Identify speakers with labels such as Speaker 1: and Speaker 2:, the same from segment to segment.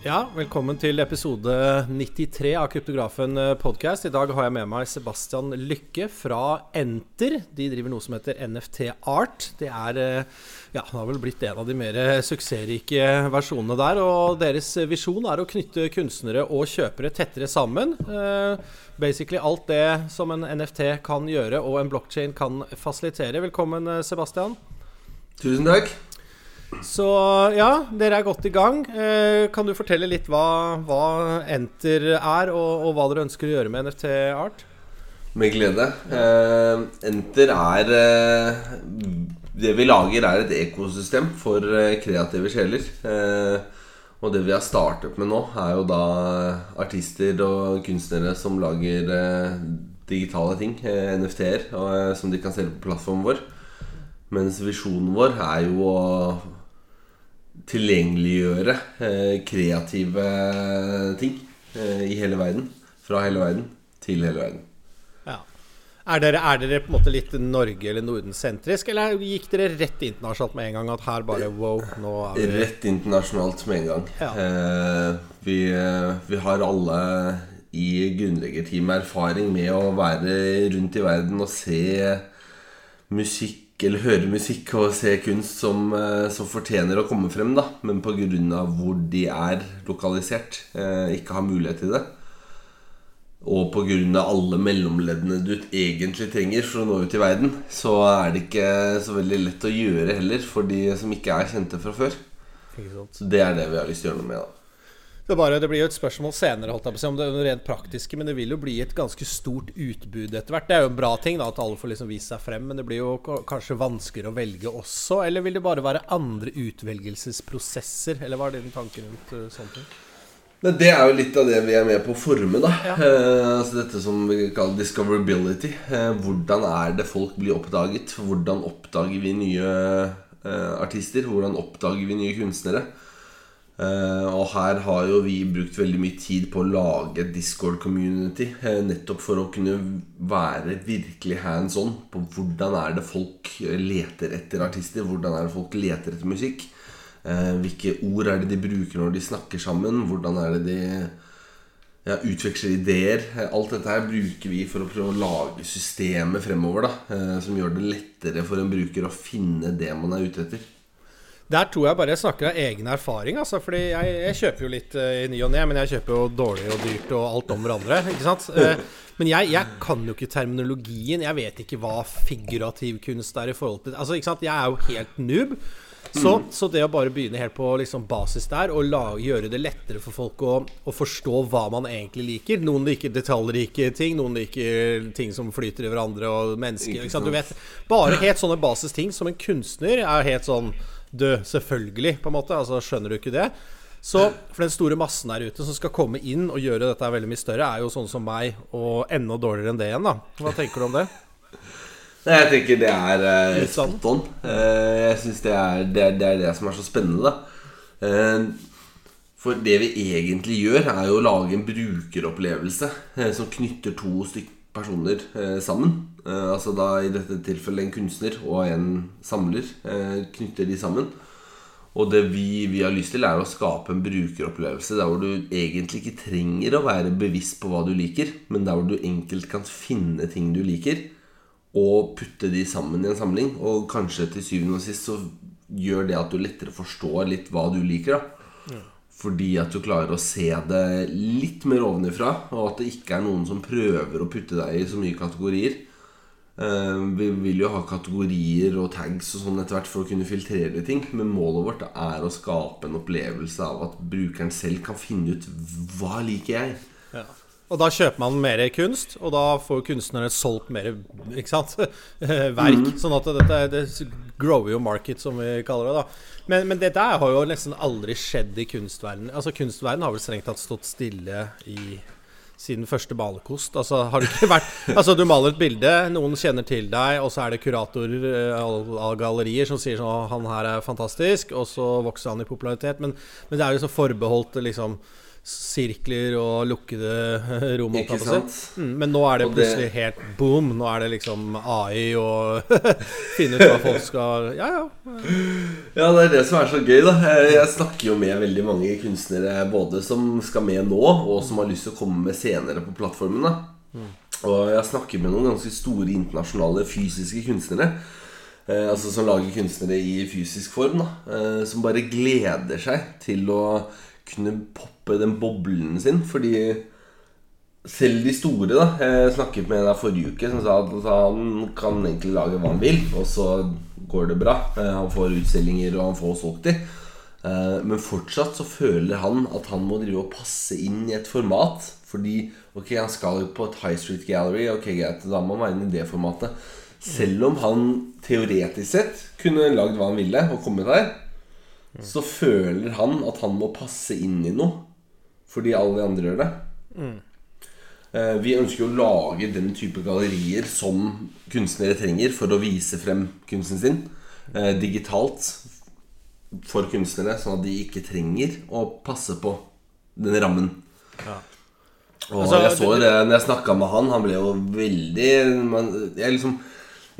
Speaker 1: Ja, velkommen til episode 93 av Kryptografen eh, podcast. I dag har jeg med meg Sebastian Lykke fra Enter. De driver noe som heter NFT Art. Det er eh, Ja, det har vel blitt en av de mer suksessrike versjonene der. Og deres visjon er å knytte kunstnere og kjøpere tettere sammen. Eh, basically alt det som en NFT kan gjøre og en blockchain kan fasilitere. Velkommen, Sebastian.
Speaker 2: Tusen takk.
Speaker 1: Så ja, dere er godt i gang. Eh, kan du fortelle litt hva, hva Enter er, og, og, hva dere ønsker å gjøre med NFT Art?
Speaker 2: Med glede. Eh, Enter er eh, Det vi lager, er et ekosystem for eh, kreative sjeler. Eh, og det vi har startet med nå, er jo da artister og kunstnere som lager eh, digitale ting, NFT-er, som de kan selge på plattformen vår. Mens visjonen vår er jo å tilgjengeliggjøre eh, kreative ting eh, i hele verden. Fra hele verden til hele verden.
Speaker 1: Ja. Er dere, er dere på en måte litt Norge- eller Norden-sentrisk, eller gikk dere rett internasjonalt med en gang? At her bare wow, nå er
Speaker 2: vi Rett internasjonalt med en gang. Ja. Eh, vi, vi, har alle i grunnleggerteamet erfaring med å være rundt i verden og se musikk eller høre musikk og se kunst som, eh, som fortjener å komme frem, da. Men pga. hvor de er lokalisert, eh, ikke har mulighet til det. Og pga. alle mellomleddene du egentlig trenger for å nå ut i verden, så er det ikke så veldig lett å gjøre heller for de som ikke er kjente fra før. Så det er det vi har lyst til å gjøre noe med. da
Speaker 1: det, bare, det, blir jo et spørsmål senere holdt jeg på å si, om det er rent praktiske, men det vil jo bli et ganske stort utbud etter hvert. Det er jo en bra ting da, at alle får liksom vist seg frem, men det blir jo kanskje vanskeligere å velge også. Eller vil det bare være andre utvelgelsesprosesser? Eller hva er din tanke rundt uh, sånne ting?
Speaker 2: Men det er jo litt av det vi er med på å forme. da ja. eh, altså Dette som vi kaller discoverability. Eh, hvordan er det folk blir oppdaget? Hvordan oppdager vi nye eh, artister? Hvordan oppdager vi nye kunstnere? Uh, og her har jo vi brukt veldig mye tid på å lage Discord-community. Uh, nettopp for å kunne være virkelig hands on på hvordan er det folk leter etter artister. Hvordan er det folk leter etter musikk. Uh, hvilke ord er det de bruker når de snakker sammen. Hvordan er det de ja, utveksler ideer. Alt dette her bruker vi for å prøve å lage systemet fremover. da Som gjør det lettere for en bruker å finne det man er ute etter.
Speaker 1: Der tror jeg bare jeg snakker av egen erfaring. Altså, fordi jeg, jeg kjøper jo litt uh, i ny og ne, men jeg kjøper jo dårlig og dyrt og alt om hverandre. Ikke sant? Uh, men jeg, jeg, kan jo ikke terminologien. Jeg vet ikke hva figurativ kunst er i forhold til Altså, ikke sant? Jeg er jo helt noob. Så, mm. så, det å bare begynne helt på liksom basis der, og la, gjøre det lettere for folk å, å, forstå hva man egentlig liker Noen liker detaljrike ting, noen liker ting som flyter i hverandre, og mennesker. Ikke sant? Du vet, bare helt sånne basisting som en kunstner er helt sånn du, selvfølgelig, på en måte. Altså, skjønner du ikke det? Så for den store massen der ute som skal komme inn og gjøre dette veldig mye større, er jo sånn som meg, og enda dårligere enn det igjen, da. Hva tenker du om det?
Speaker 2: Nei, jeg tenker det er uh, spot on. Uh, jeg syns det, det, det, er det som er så spennende, da. Uh, for det vi egentlig gjør, er jo å lage en brukeropplevelse som knytter to stykker personer sammen. Eh, altså da i dette tilfellet en kunstner og en samler eh, knytter de sammen. Og det vi, vi, har lyst til, er å skape en brukeropplevelse der hvor du egentlig ikke trenger å være bevisst på hva du liker, men der hvor du enkelt kan finne ting du liker, og putte de sammen i en samling. Og kanskje til syvende og sist så gjør det at du lettere forstår litt hva du liker. da ja. Fordi at du klarer å se det litt mer ovenifra, og at det ikke er noen som prøver å putte deg i så mye kategorier. Eh, vi vil jo ha kategorier og tags og sånn etter hvert for å kunne filtrere ting. Men målet vårt er å skape en opplevelse av at brukeren selv kan finne ut hva liker jeg.
Speaker 1: Ja. Og da kjøper man mer kunst, og da får kunstnerne solgt mer verk. Mm. Sånn at dette det grower jo market, som vi kaller det. da Men, men der har jo nesten aldri skjedd i kunstverdenen. Altså Kunstverdenen har vel strengt tatt stått stille i siden første malerkost. Altså, har det ikke vært Altså, du maler et bilde, noen kjenner til deg, og så er det kuratorer eh, av gallerier som sier sånn 'Han her er fantastisk', og så vokser han i popularitet. Men, men det er jo så forbeholdt liksom sirkler og lukkede rom.
Speaker 2: Ikke sant?
Speaker 1: Mm, men nå er det
Speaker 2: Og det-
Speaker 1: plutselig helt boom. Nå er det liksom AI og finne ut hva folk skal Ja, ja.
Speaker 2: Ja, det er det som er så gøy, da. Jeg snakker jo med veldig mange kunstnere både som skal med nå, og som har lyst til å komme med senere på plattformen. da Og jeg snakker med noen ganske store internasjonale fysiske kunstnere. Eh, altså Som lager kunstnere i fysisk form. da eh, Som bare gleder seg til å kunne poppe den boblen sin. Fordi selv de store, da Jeg snakket med der forrige uke som sa at altså, han kan egentlig lage hva han vil, og så går det bra. Eh, Han får utstillinger, og han får solgt de. Eh, Men fortsatt så føler han at han må drive og passe inn i et format. Fordi ok, han skal jo på et High Street Gallery, ok greit, da må han være inne i det formatet. Selv om han teoretisk sett kunne lagd hva han ville og kommet der, så føler han at han må passe inn i noe fordi alle de andre gjør det. Eh, Vi ønsker å lage den type gallerier som kunstnere trenger for å vise frem kunsten sin eh, digitalt for kunstnere, sånn at de ikke trenger å passe på den rammen. Og
Speaker 1: Altså,
Speaker 2: jeg så jo
Speaker 1: det-
Speaker 2: det når jeg snakka med han. Han ble jo veldig man, Jeg liksom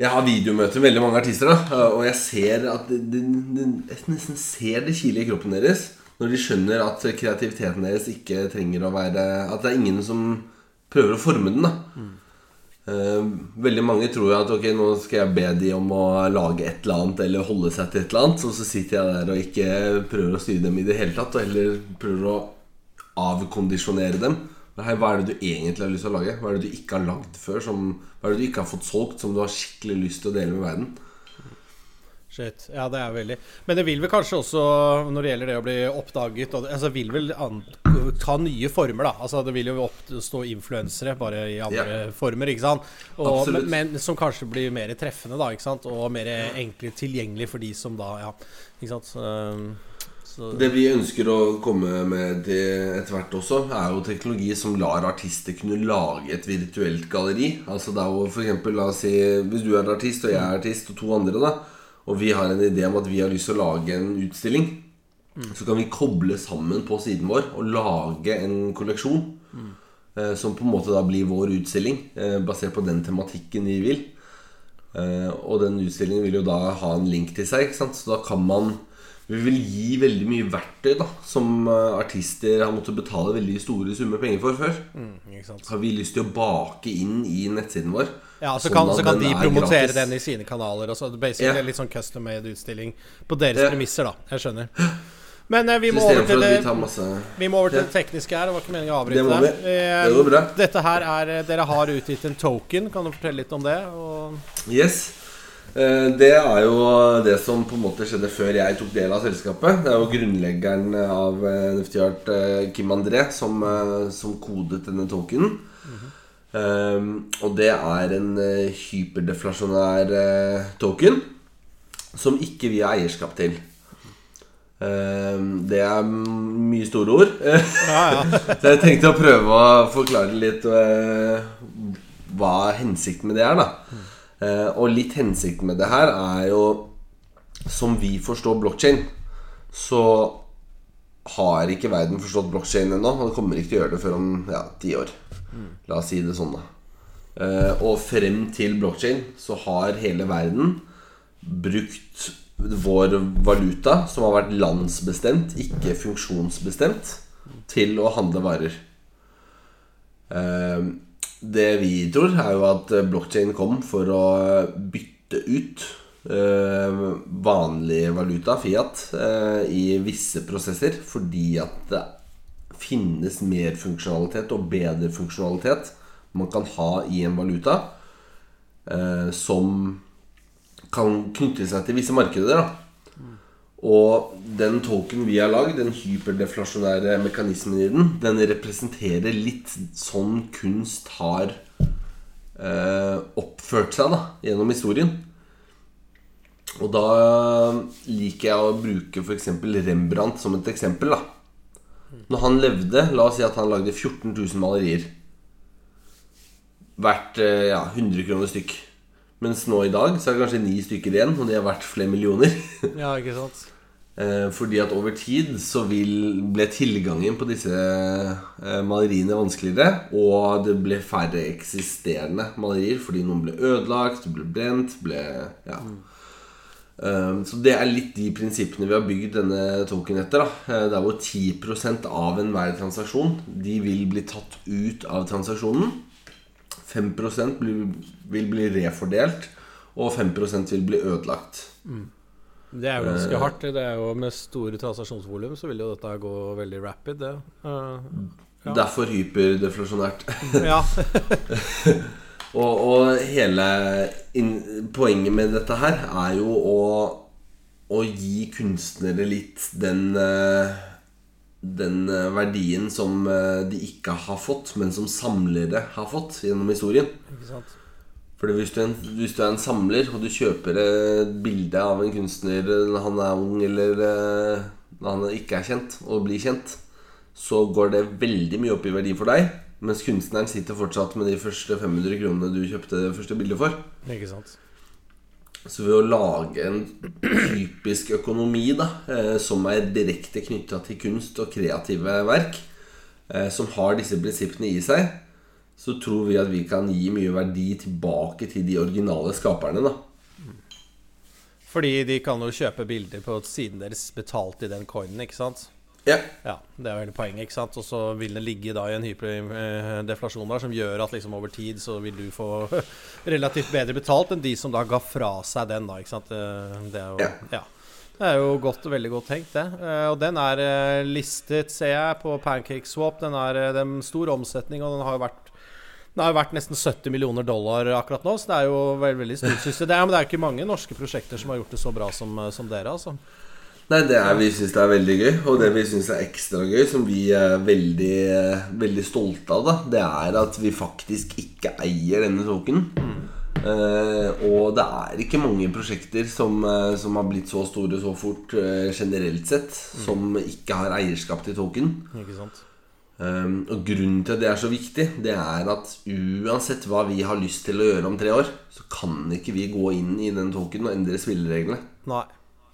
Speaker 2: Jeg har videomøter med veldig mange artister, da og jeg ser at det, det, det, Jeg nesten ser det kile i kroppen deres når de skjønner at kreativiteten deres ikke trenger å være At det er ingen som prøver å forme den. da Eh, veldig mange tror at ok, nå skal jeg be de om å lage et eller annet eller holde seg til et eller annet, og så sitter jeg der og ikke prøver å styre dem i det hele tatt, og heller prøver å avkondisjonere dem. Men hei, hva er det du egentlig har lyst til å lage? Hva er det du ikke har lagd før? Som, hva er det du ikke har fått solgt, som du har skikkelig lyst til å dele med verden?
Speaker 1: Shit. Ja, det er veldig Men det vil vel kanskje også, når det gjelder det å bli oppdaget og altså vil vel an, ta nye former, da. Altså Det vil jo oppstå influensere, bare i andre former, ikke sant. Og, men, men som kanskje blir mer treffende, da, ikke sant. Og mer enkelt tilgjengelig for de som da Ja, ikke sant. Så, så
Speaker 2: Det vi ønsker å komme med etter hvert også, er jo teknologi som lar artister kunne lage et virtuelt galleri. Altså det er jo for eksempel, la oss si Hvis du er artist, og jeg er artist, og to andre, da og vi har en idé om at vi har lyst til å lage en utstilling, så kan vi koble sammen på siden vår og lage en kolleksjon. eh, Som på en måte da blir vår utstilling, eh, basert på den tematikken vi vil. Eh, og den utstillingen vil jo da ha en link til seg, så da kan man Vi vil gi veldig mye verktøy da som eh, artister har måttet betale veldig store summer penger for før.
Speaker 1: mm.
Speaker 2: Har vi lyst til å bake inn i nettsiden vår.
Speaker 1: Ja, så
Speaker 2: sånn
Speaker 1: kan,
Speaker 2: at
Speaker 1: så kan de
Speaker 2: er
Speaker 1: promotere
Speaker 2: gratis.
Speaker 1: den i sine kanaler. Og så basically
Speaker 2: Ja.
Speaker 1: Litt sånn custom made utstilling på deres
Speaker 2: Ja.
Speaker 1: premisser, da. Jeg skjønner. Men eh, vi må det
Speaker 2: vi masse
Speaker 1: Vi må over til det tekniske her. Det var ikke meningen å
Speaker 2: Det
Speaker 1: avbryte
Speaker 2: må
Speaker 1: deg. Eh,
Speaker 2: Det.
Speaker 1: Dette her er Dere har utgitt en token. Kan du fortelle litt om det? Og
Speaker 2: Yes. Eh, Det er jo det som på en måte skjedde før jeg tok del av selskapet. Det er jo grunnleggeren av eh, NFT Art, eh, Kim André, som, som kodet denne tokenen. Eh, og det er en hyperdeflasjonær token som ikke vi har eierskap til. Um, det er mye store ord.
Speaker 1: Ja, ja.
Speaker 2: Så jeg tenkte å prøve å forklare litt uh, hva hensikten med det er, da. Eh, og litt hensikten med det her er jo Som vi forstår blokkjede, så har ikke verden forstått blokkjede ennå. Og det kommer ikke til å gjøre det før om ja, ti år. La oss si det sånn, da. Eh, og frem til blokkjede så har hele verden brukt vår valuta, som har vært landsbestemt, ikke funksjonsbestemt, til å handle varer. Eh, Det vi tror, er jo at blokkjeden kom for å bytte ut eh, vanlig valuta, Fiat, eh, i visse prosesser fordi at det finnes mer funksjonalitet og bedre funksjonalitet man kan ha i en valuta eh, som kan knytte seg til visse markeder. da og den token vi har lagd, den hyperdeflasjonære mekanismen i den, den representerer litt sånn kunst har eh, oppført seg da, gjennom historien. Og da liker jeg å bruke f.eks. Rembrandt som et eksempel. da Når han levde, la oss si at han lagde 14 000 malerier. Verdt eh, ja, 100 kroner stykk. Mens nå i dag så er det kanskje ni stykker igjen, og de er verdt flere millioner.
Speaker 1: ja, ikke sant?
Speaker 2: Eh, fordi at over tid så vil, ble tilgangen på disse eh, maleriene vanskeligere. Og det ble færre eksisterende malerier fordi noen ble ødelagt, ble brent, ble Ja. Eh, så det er litt de prinsippene vi har bygd denne token etter. Da. Der hvor 10% av enhver transaksjon De vil bli tatt ut av transaksjonen. 5 blir, vil bli refordelt, og 5% vil bli ødelagt.
Speaker 1: Det er jo ganske hardt. Det er jo Med store transaksjonsvolum så vil jo dette gå veldig rapid. Det. Uh,
Speaker 2: Ja. Derfor hyperdeflasjonært.
Speaker 1: ja.
Speaker 2: og, og hele poenget med dette her er jo å, å gi kunstnere litt den eh, den eh, verdien som eh, de ikke har fått, men som samlere har fått gjennom historien.
Speaker 1: Ikke sant?
Speaker 2: Fordi hvis du, en, hvis du er en samler, og du kjøper et bilde av en kunstner når han er ung, eller eh, når han ikke er kjent, og blir kjent, så går det veldig mye opp i verdi for deg. Mens kunstneren sitter fortsatt med de første 500 kronene du kjøpte det første bildet for.
Speaker 1: Ikke sant?
Speaker 2: Så ved å lage en typisk økonomi da eh, som er direkte knytta til kunst og kreative verk, eh, som har disse prinsippene i seg, så tror vi at vi kan gi mye verdi tilbake til de originale skaperne. da
Speaker 1: Fordi de kan jo kjøpe bilder på siden deres betalt i den coinen, ikke sant?
Speaker 2: Ja,
Speaker 1: Ja, Det er jo hele poenget. ikke sant? Og så vil det ligge da i en hyperdeflasjon der som gjør at liksom over tid så vil du få relativt bedre betalt enn de som da ga fra seg den, da. ikke sant? Det det er jo
Speaker 2: yeah.
Speaker 1: ja. Det er jo godt, veldig godt tenkt, det. Eh, Og den er eh, listet, ser jeg, på PancakeSwap. Den er en stor omsetning, og den har jo vært den har jo vært nesten 70 millioner dollar akkurat nå, så det er jo veldig, veldig stort. Det er, men det er ikke mange norske prosjekter som har gjort det så bra som, som dere, altså.
Speaker 2: Nei, det er, Vi syns det er veldig gøy. Og det vi syns er ekstra gøy, som vi er veldig, veldig stolte av, da, det er at vi faktisk ikke eier denne tokenen. Uh, og det er ikke mange prosjekter som, uh, som har blitt så store så fort uh, generelt sett, som ikke har eierskap til token. Um, og grunnen til at det er så viktig, det er at uansett hva vi har lyst til å gjøre om tre år, så kan ikke vi gå inn i den token og endre spillereglene.
Speaker 1: Nei.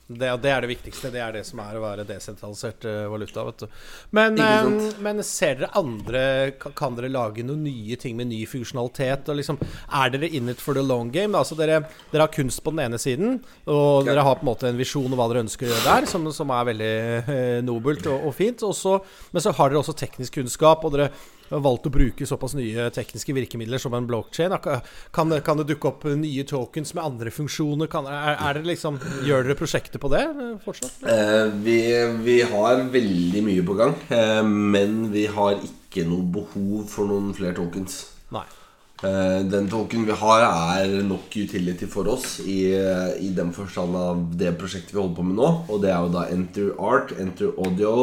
Speaker 1: Det, det er det viktigste. Det er det som er å være desentralisert eh, valuta. Vet du. Men, eh, men ser dere andre kan, dere lage noen nye ting med ny funksjonalitet? Og liksom, er dere in it for the long game? Altså dere, dere har kunst på den ene siden, og dere har på en måte en visjon om hva dere ønsker å gjøre der, som, som er veldig eh, nobelt og, og fint. Også, men så har dere også teknisk kunnskap, og dere valgt å bruke såpass nye tekniske virkemidler som en blockchain. Kan, kan det dukke opp nye tokens med andre funksjoner? Kan, er, er det liksom, gjør dere prosjekter på det eh, fortsatt?
Speaker 2: Eh, vi, vi har veldig mye på gang, eh, men vi har ikke noe behov for noen flere tokens.
Speaker 1: Nei.
Speaker 2: Eh, den token vi har, er nok utility for oss i, i den forstand av det prosjektet vi holder på med nå. Og det er jo da Enter Art, Enter Audio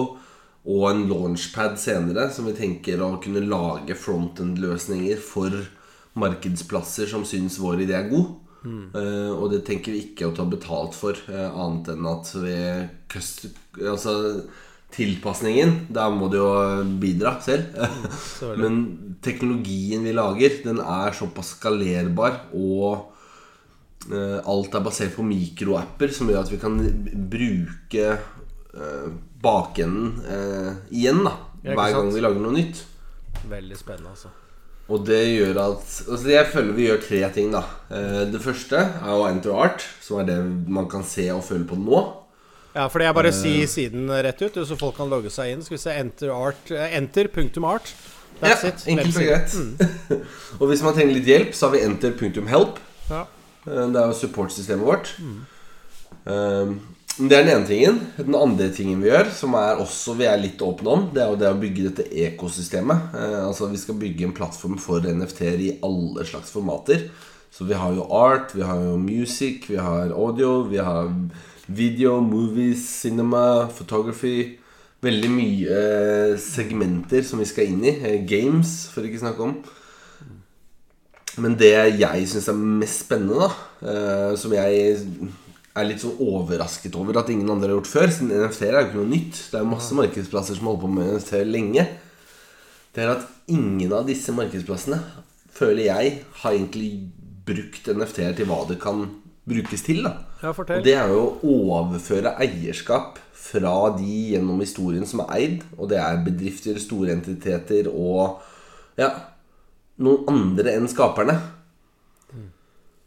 Speaker 2: og en launchpad senere, som vi tenker å kunne lage frontend-løsninger for markedsplasser som syns vår idé er god. Eh, og det tenker vi ikke å ta betalt for, uh, annet enn at vi Altså tilpasningen, da må du jo bidra selv.
Speaker 1: Mm,
Speaker 2: Men teknologien vi lager, den er såpass skalerbar, og uh, alt er basert på mikroapper, som gjør at vi kan bruke uh, bakenden eh, igjen da hver gang vi lager noe nytt.
Speaker 1: Veldig spennende, altså.
Speaker 2: Og det gjør at altså Jeg føler vi gjør tre ting. da Eh, Det første er jo Enter Art, som er det man kan se og føle på nå.
Speaker 1: Ja, fordi jeg bare sier siden rett ut, så folk kan logge seg inn. Skal vi se Enter art Enter punktum art. That's
Speaker 2: ja,
Speaker 1: it.
Speaker 2: Enkelt og
Speaker 1: greit.
Speaker 2: greit. og hvis man trenger litt hjelp, så har vi enter.help.
Speaker 1: Ja.
Speaker 2: Eh, Det er jo supportsystemet vårt. Eh, Det er den ene tingen. Den andre tingen vi gjør, som er også vi er litt åpne om, det er jo det å bygge dette ekosystemet. Eh, Altså Vi skal bygge en plattform for NFT-er i alle slags formater. Så vi har jo art, vi har jo music, vi har audio, vi har video, movies, cinema, photography. Veldig mye eh, segmenter som vi skal inn i. Eh, Games, for ikke snakke om. Men det jeg syns er mest spennende, da, eh, som jeg er litt sånn overrasket over at ingen andre har gjort før Siden NFT-er er jo ikke noe nytt. Det er jo masse markedsplasser som holder på med NFT lenge. Det er at ingen av disse markedsplassene, føler jeg, har egentlig brukt NFT-er til hva det kan brukes til. da
Speaker 1: Ja,
Speaker 2: Og det er jo å overføre eierskap fra de gjennom historien som er eid, og det er bedrifter, store entiteter og ja, noen andre enn skaperne.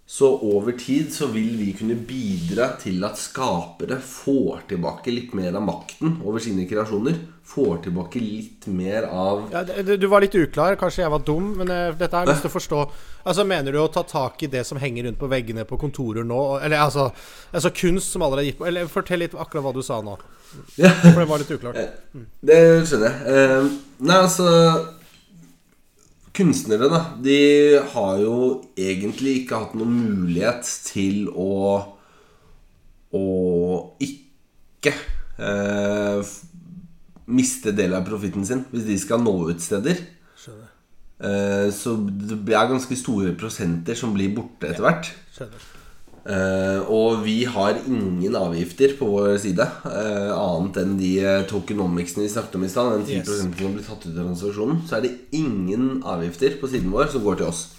Speaker 2: Så over tid så vil vi kunne bidra til at skapere får tilbake litt mer av makten over sine kreasjoner. Får tilbake litt mer av
Speaker 1: Ja, du var litt uklar. Kanskje jeg var dum, men eh, dette har jeg lyst til å forstå. Altså, Mener du å ta tak i det som henger rundt på veggene på kontorer nå? Eller altså, altså kunst som allerede gikk på Eller fortell litt akkurat hva du sa nå.
Speaker 2: Ja.
Speaker 1: For det var litt uklart.
Speaker 2: Det skjønner jeg. Eh, nei, altså Kunstnere, da, de har jo egentlig ikke hatt noen mulighet til å Å ikke eh, miste del av profitten sin hvis de skal nå ut steder. Eh, så det er ganske store prosenter som blir borte etter hvert.
Speaker 1: Skjønner.
Speaker 2: Eh, og vi har ingen avgifter på vår side, uh, annet enn de eh, tokenomicsene vi snakket om i stad. Den 10
Speaker 1: Yes.
Speaker 2: som blir tatt ut av transaksjonen, Så er det ingen avgifter på siden vår som går til oss.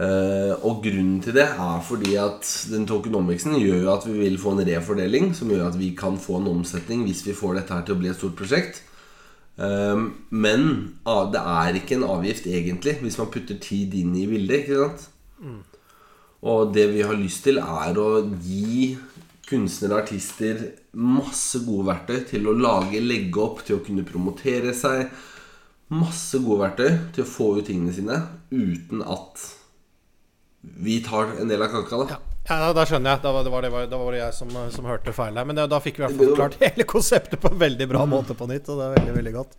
Speaker 2: Uh, og grunnen til det er fordi at den tokenomicsen gjør jo at vi vil få en refordeling, som gjør at vi kan få en omsetning hvis vi får dette her til å bli et stort prosjekt. Men ah, det er ikke en avgift egentlig hvis man putter tid inn i bildet. ikke sant? Og det vi har lyst til, er å gi kunstnere og artister masse gode verktøy til å lage, legge opp, til å kunne promotere seg. Masse gode verktøy til å få ut tingene sine uten at vi tar en del av kaka. da
Speaker 1: Ja, ja da, skjønner jeg. Da var det, var det, da var det jeg som, som hørte feil her. Men det, da fikk vi i hvert fall forklart hele konseptet på en veldig bra måte på nytt. Og det er veldig, veldig godt.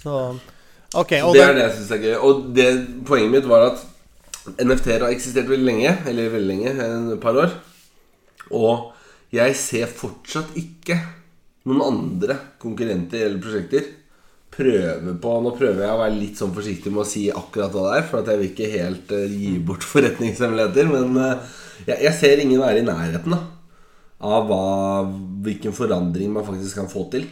Speaker 1: Så Ok. Og
Speaker 2: det er
Speaker 1: det,
Speaker 2: det jeg syns er gøy. Og det, poenget mitt var at NFT-er har eksistert veldig lenge. Eller veldig lenge, et par år. Og jeg ser fortsatt ikke noen andre konkurrenter eller prosjekter prøve på Nå prøver jeg å være litt sånn forsiktig med å si akkurat hva det er, for at jeg vil ikke helt eh, gi bort forretningshemmeligheter. Men eh, jeg, ser ingen være i nærheten da av hva, hvilken forandring man faktisk kan få til.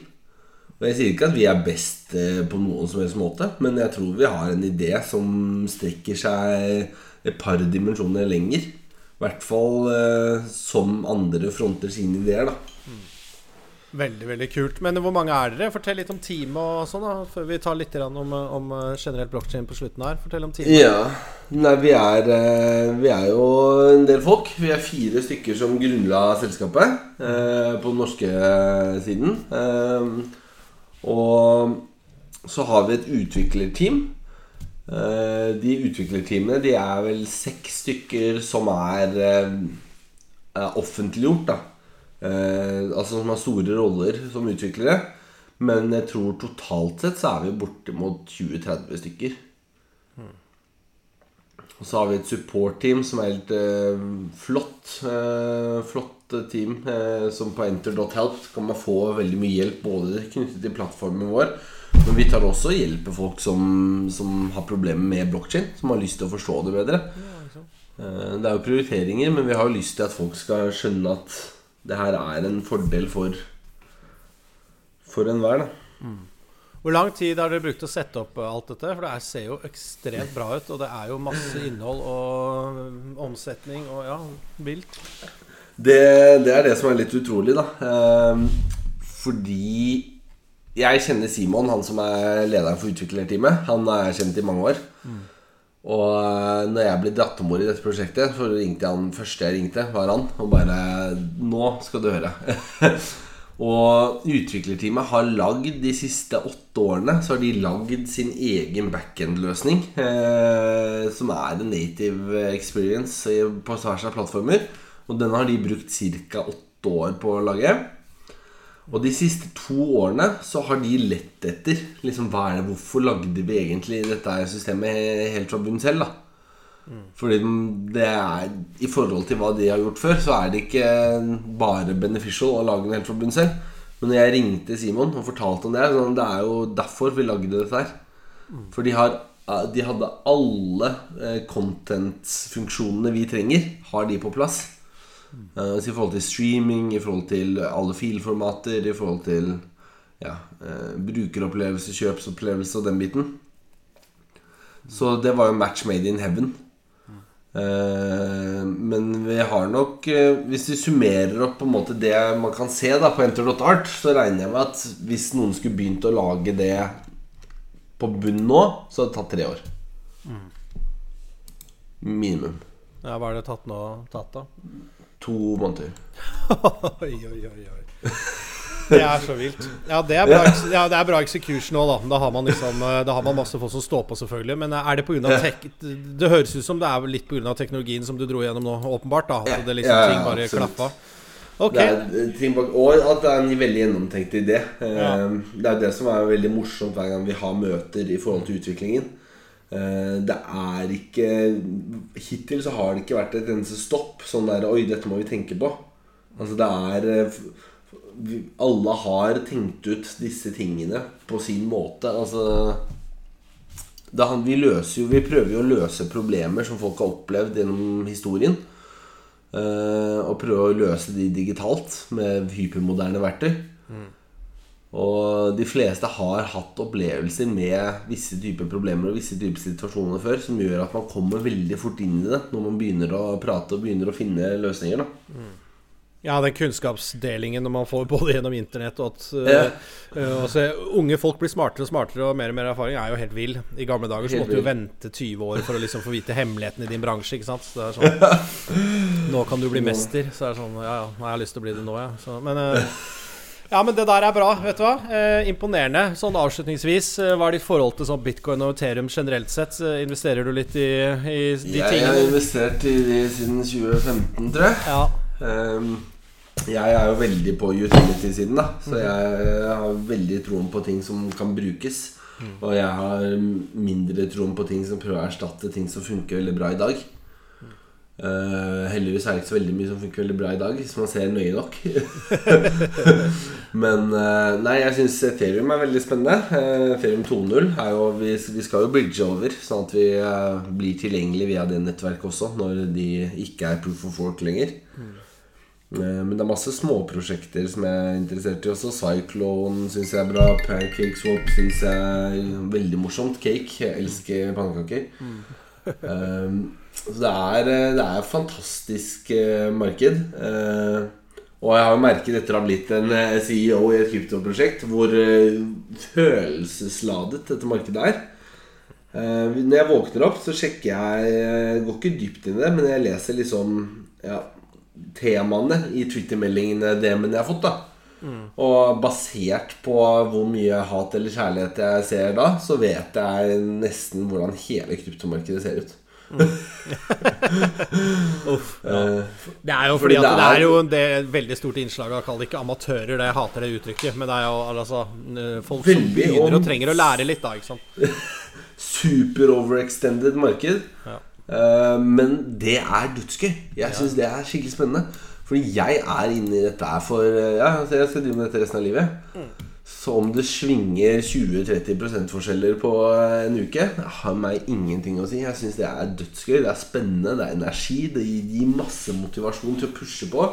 Speaker 2: Og Jeg sier ikke at vi er best eh, på noen som helst måte, men jeg tror vi har en idé som strekker seg et par dimensjoner lenger. I hvert fall eh, som andre fronter sine ideer, da.
Speaker 1: veldig, veldig kult. Men hvor mange er dere? Fortell litt om teamet og sånn, da. Før vi tar litt om, om eh, generelt blockchain på slutten her. Fortell om teamet.
Speaker 2: Ja. Nei, vi er, vi er jo en del folk. Vi er fire stykker som grunnla selskapet eh, på den norske siden. Eh, og så har vi et utviklerteam. Eh, de utviklerteamene de er vel seks stykker som er, eh, er offentliggjort, da. Eh, altså som har store roller som utviklere. Men jeg tror totalt sett så er vi bortimot 20-30 stykker. Og så har vi et support-team som er helt flott. Flott team. Eh, som på enter.help kan man få veldig mye hjelp både knyttet til plattformen vår. Men vi tar også hjelp av folk som, som har problemer med blokkjede. Som har lyst til å forstå det bedre. Eh, det er jo prioriteringer, men vi har jo lyst til at folk skal skjønne at det her er en fordel for For enhver, da.
Speaker 1: Hvor lang tid har dere brukt å sette opp eh, alt dette? For det er, ser jo ekstremt bra ut. Og det er jo masse innhold og mm, omsetning og ja, vilt.
Speaker 2: Det, det er det som er litt utrolig, da. Ehm, fordi jeg kjenner Simon, han som er lederen for utviklerteamet. Han er kjent i mange år. Og eh, når jeg ble dratt om bord i dette prosjektet, så ringte jeg han første jeg ringte, var han. Og bare 'Nå skal du høre'. og utviklerteamet har lagd de siste åtte årene Så har de lagd sin egen backend-løsning. Eh, som er en native experience på tvers av plattformer. Og den har de brukt ca. åtte år på å lage. Og de siste to årene så har de lett etter liksom, hva er det, Hvorfor lagde vi egentlig dette systemet helt fra bunnen selv? da? Fordi det er I forhold til hva de har gjort før, så er det ikke bare beneficial å lage den helt fra bunnen selv. Men når jeg ringte Simon og fortalte om det, sånn, det er jo derfor vi lagde dette her. For de, har, de hadde alle eh, content-funksjonene vi trenger, har de på plass. Eh, så I forhold til streaming, i forhold til alle filformater, i forhold til ja, uh, brukeropplevelse, kjøpsopplevelse og den biten. Så det var jo match made in heaven. Uh, men vi har nok uh, Hvis vi summerer opp på en måte det man kan se da på enter.art, så regner jeg med at hvis noen skulle begynt å lage det på bunn nå, så hadde det tatt tre år. Minimum.
Speaker 1: Ja, Hva er det tatt nå? Tatt, da?
Speaker 2: To måneder.
Speaker 1: oi, oi, oi, oi. Det er så vilt. Ja, det er bra, ja, det er bra execution òg, da. Da har, man liksom, eh, da har man masse folk som står på, selvfølgelig. Men er det pga. tek... Det høres ut som det er litt pga. teknologien som du dro gjennom nå, åpenbart. da At det liksom ting bare klaffa. Ok.
Speaker 2: Det er eh, og at det er en veldig gjennomtenkt idé. Eh,
Speaker 1: Ja.
Speaker 2: Det er det som er veldig morsomt hver gang vi har møter i forhold til utviklingen. Eh, Det er ikke Hittil så har det ikke vært et eneste stopp. Sånn der Oi, dette må vi tenke på. Altså det er eh, Alle har tenkt ut disse tingene på sin måte. Altså det, vi, løser jo, vi prøver jo å løse problemer som folk har opplevd gjennom historien. Eh, og prøve å løse de digitalt med hypermoderne verktøy. Og de fleste har hatt opplevelser med visse typer problemer og visse typer situasjoner før som gjør at man kommer veldig fort inn i det når man begynner å prate og begynner å finne løsninger. da
Speaker 1: Ja, den kunnskapsdelingen når man får både gjennom internett og at
Speaker 2: Ja.
Speaker 1: uh, altså, Unge folk blir smartere og smartere og mer og mer erfaring er jo helt vill. I gamle dager så måtte du vente 20 år for å liksom få vite hemmeligheten i din bransje. Ikke sant? Så det er sånn Nå kan du bli mester. Så er det sånn Ja ja, jeg har lyst til å bli det nå, ja. Men uh, ja, men det der er bra. vet du hva eh, Imponerende. Sånn avslutningsvis, eh, hva er ditt forhold til sånn bitcoin og Ethereum generelt sett? Eh, investerer du litt i, i de
Speaker 2: Jeg har investert i de siden 2015, tror jeg.
Speaker 1: Ja.
Speaker 2: Um, jeg er jo veldig på utility-siden, da. Så jeg har veldig troen på ting som kan brukes. Og jeg har mindre troen på ting som prøver å erstatte ting som funker veldig bra i dag. Uh, heldigvis er det ikke så veldig mye som funker veldig bra i dag, hvis man ser nøye nok. Men eh, nei, jeg syns Ethereum er veldig spennende. Eh, Ethereum 2.0 er jo vi, vi skal jo bridge over, sånn at vi eh, blir tilgjengelig via det nettverket også, når de ikke er proof of work lenger. Mm. Men det er masse småprosjekter som jeg er interessert i også. Cyclone syns jeg er bra. Pancake Swap syns jeg er veldig morsomt. Cake. Jeg elsker pannekaker. Um, så det er, det er et fantastisk marked. Eh, og jeg har jo merket etter å ha blitt en eh, CEO i et kryptoprosjekt hvor eh, følelsesladet dette markedet er. Eh, når jeg våkner opp, så sjekker jeg Jeg går ikke dypt inn i det, men jeg leser liksom ja, temaene i Twitter-meldingene DM-ene jeg har fått. da Og basert på hvor mye hat eller kjærlighet jeg ser da, så vet jeg nesten hvordan hele kryptomarkedet ser ut.
Speaker 1: Uff, ja.
Speaker 2: Eh,
Speaker 1: Det er jo
Speaker 2: Fordi
Speaker 1: fordi at
Speaker 2: det
Speaker 1: det er
Speaker 2: er-
Speaker 1: jo det er veldig stort innslag av Kall det ikke amatører, det jeg hater det uttrykket. Men det er jo altså folk som begynner
Speaker 2: og-
Speaker 1: og trenger å lære litt, da. Ikke sant?
Speaker 2: super overextended marked.
Speaker 1: Ja.
Speaker 2: Uh, men det er dødsgøy. Jeg syns det er skikkelig spennende. Fordi jeg er inne i dette her for eh, Ja, jeg skal drive med dette resten av livet. Så om det svinger 20-30% forskjeller på eh, en uke, det har meg ingenting å si. Jeg syns det er dødsgøy. Det er spennende, det er energi. Det gir masse motivasjon til å pushe på.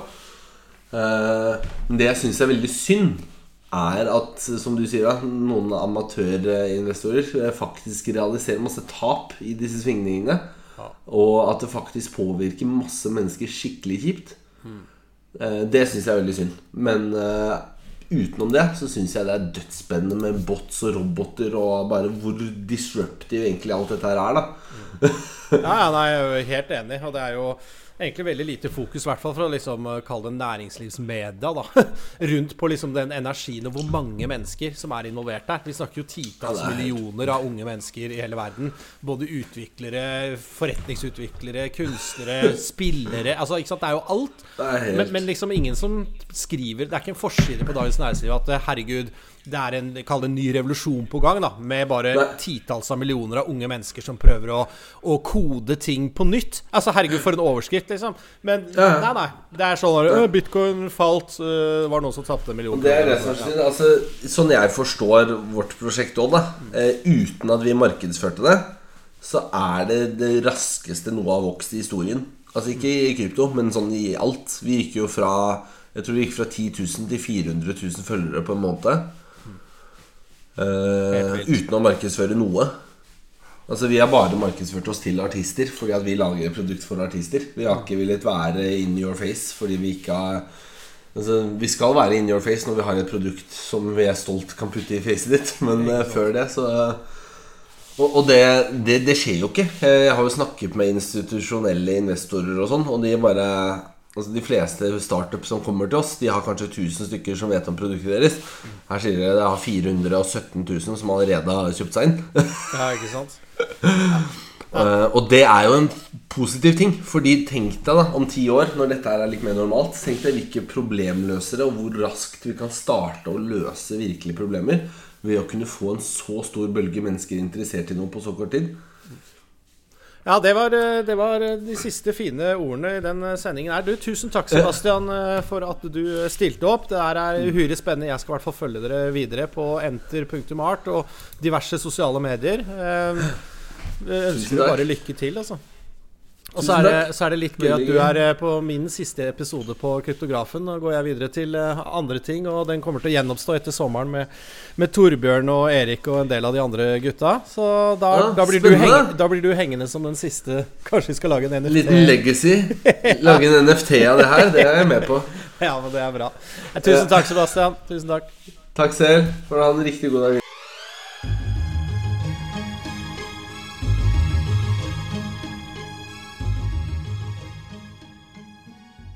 Speaker 2: Eh, Men det jeg syns er veldig synd, er at, som du sier, da, noen amatørinvestorer eh, faktisk realiserer masse tap i disse svingningene. Og at det faktisk påvirker masse mennesker skikkelig kjipt. Eh, Det syns jeg er veldig synd. Men utenom det så syns jeg det er dødsspennende med bots og roboter, og bare hvor disruptive egentlig alt dette her er, da.
Speaker 1: Ja, ja, nei, jeg er helt enig. Og det er jo egentlig veldig lite fokus, i hvert fall for å liksom eh, kalle det næringslivsmedia, da. Rundt på liksom den energien og hvor mange mennesker som er involvert der. Vi snakker jo titalls
Speaker 2: er
Speaker 1: millioner av unge mennesker i hele verden. Både utviklere, forretningsutviklere, kunstnere, spillere Altså, ikke sant. Det er jo alt. Men, men liksom ingen som skriver Det er ikke en forside på Dagens Næringsliv at eh, herregud, det er en, kall det en ny revolusjon på gang, da. Med bare titalls av millioner av unge mennesker som prøver å, å kode ting på nytt. Altså, herregud, for en overskrift, liksom. Men
Speaker 2: Ja.
Speaker 1: nei, nei. Det er sånn at, «Å, Bitcoin falt. øh, var noen som tapte en million.
Speaker 2: Det er det som er. Altså, sånn jeg forstår vårt prosjekt òg, da, eh, uten at vi markedsførte det, så er det det raskeste noe har vokst i historien. Altså ikke i krypto, men sånn i alt. Vi gikk jo fra Jeg tror vi gikk fra 10 000 til 400 000 følgere på en måned. Eh, uten å markedsføre noe. Altså Vi har bare markedsført oss til artister fordi at vi lager produkt for artister. Vi har ikke villet være in your face fordi vi ikke har Altså, Vi skal være in your face når vi har et produkt som vi er stolt kan putte i facet ditt. Men uh, før det, så Og, og det, det, det, skjer jo ikke. Jeg har jo snakket med institusjonelle investorer og sånn, og de bare Altså De fleste startups som kommer til oss, De har kanskje 1000 stykker som vet om produktet deres. Her sier dere det har 417 000 som allerede har kjøpt seg inn.
Speaker 1: ja, ikke sant?
Speaker 2: Uh, og det er jo en positiv ting. Fordi tenk deg da om ti år, når dette er litt mer normalt Tenk deg hvilke problemløsere og hvor raskt vi kan starte å løse virkelige problemer ved å kunne få en så stor bølge mennesker interessert i noe på så kort tid.
Speaker 1: Ja, det var, eh, det var, de siste fine ordene i den sendingen her. Du, tusen takk, Sebastian, eh, for at du stilte opp. Det er uhyre spennende. Jeg skal i hvert fall følge dere videre på enter.art og diverse sosiale medier. Jeg ønsker deg bare lykke til, altså. Og så er, det, så er, det, litt gøy at du er eh, på min siste episode på Kryptografen. Nå går jeg videre til eh, andre ting, og den kommer til å gjenoppstå etter sommeren med, med Torbjørn og Erik og en del av de andre gutta. Så da, ja, da, blir heng, da, blir du hengende som den siste. Kanskje vi skal lage en NFT?
Speaker 2: Liten legacy. Lage en NFT av det her. Det er jeg med på.
Speaker 1: Ja, men det er bra. Tusen takk, Sebastian. Tusen takk.
Speaker 2: Takk selv. For å ha en riktig god dag.